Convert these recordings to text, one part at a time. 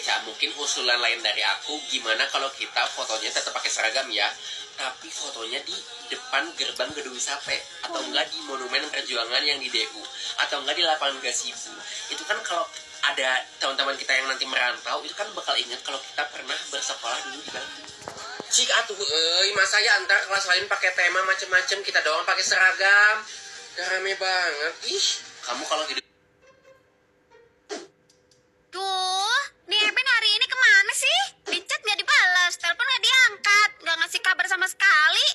Ca, mungkin usulan lain dari aku gimana kalau kita fotonya tetap pakai seragam ya, tapi fotonya di depan gerbang gedung Sape atau enggak di Monumen Perjuangan yang di DU atau enggak di lapangan Gasibu. Itu kan kalau ada teman-teman kita yang nanti merantau itu kan bakal ingat kalau kita pernah bersekolah dulu di Bandung. Cik atuh euy, masa ya antar kelas lain pakai tema macem-macem kita doang pakai seragam. Rame banget. Ih, kamu kalau hidup sama sekali.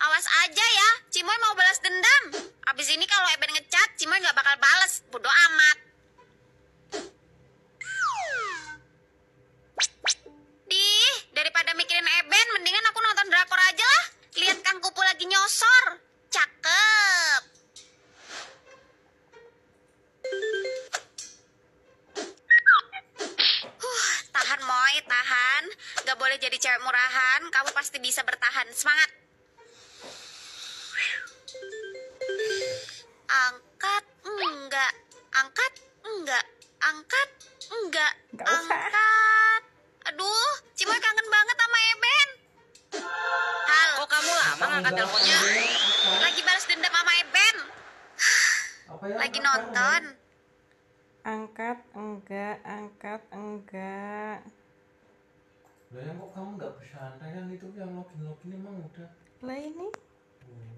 Awas aja ya, Cimoy mau balas dendam. Abis ini kalau Eben ngechat, Cimoy nggak bakal balas. Bodoh amat. Dih, daripada mikirin Eben, mendingan aku nonton drakor aja lah. Lihat Kang lagi nyosor. Cakep. Jadi cewek murahan. Kamu pasti bisa bertahan. Semangat. Angkat, enggak. Angkat, enggak. Angkat, enggak. Angkat. Aduh, Cimoy kangen banget sama Eben. Halo, Kok kamu lama ngangkat teleponnya? lagi balas dendam sama Eben. Lagi nonton. Angkat enggak, angkat enggak. Lah yang kok kamu nggak bersantai kan itu yang login login emang udah. Lah ini Hmm.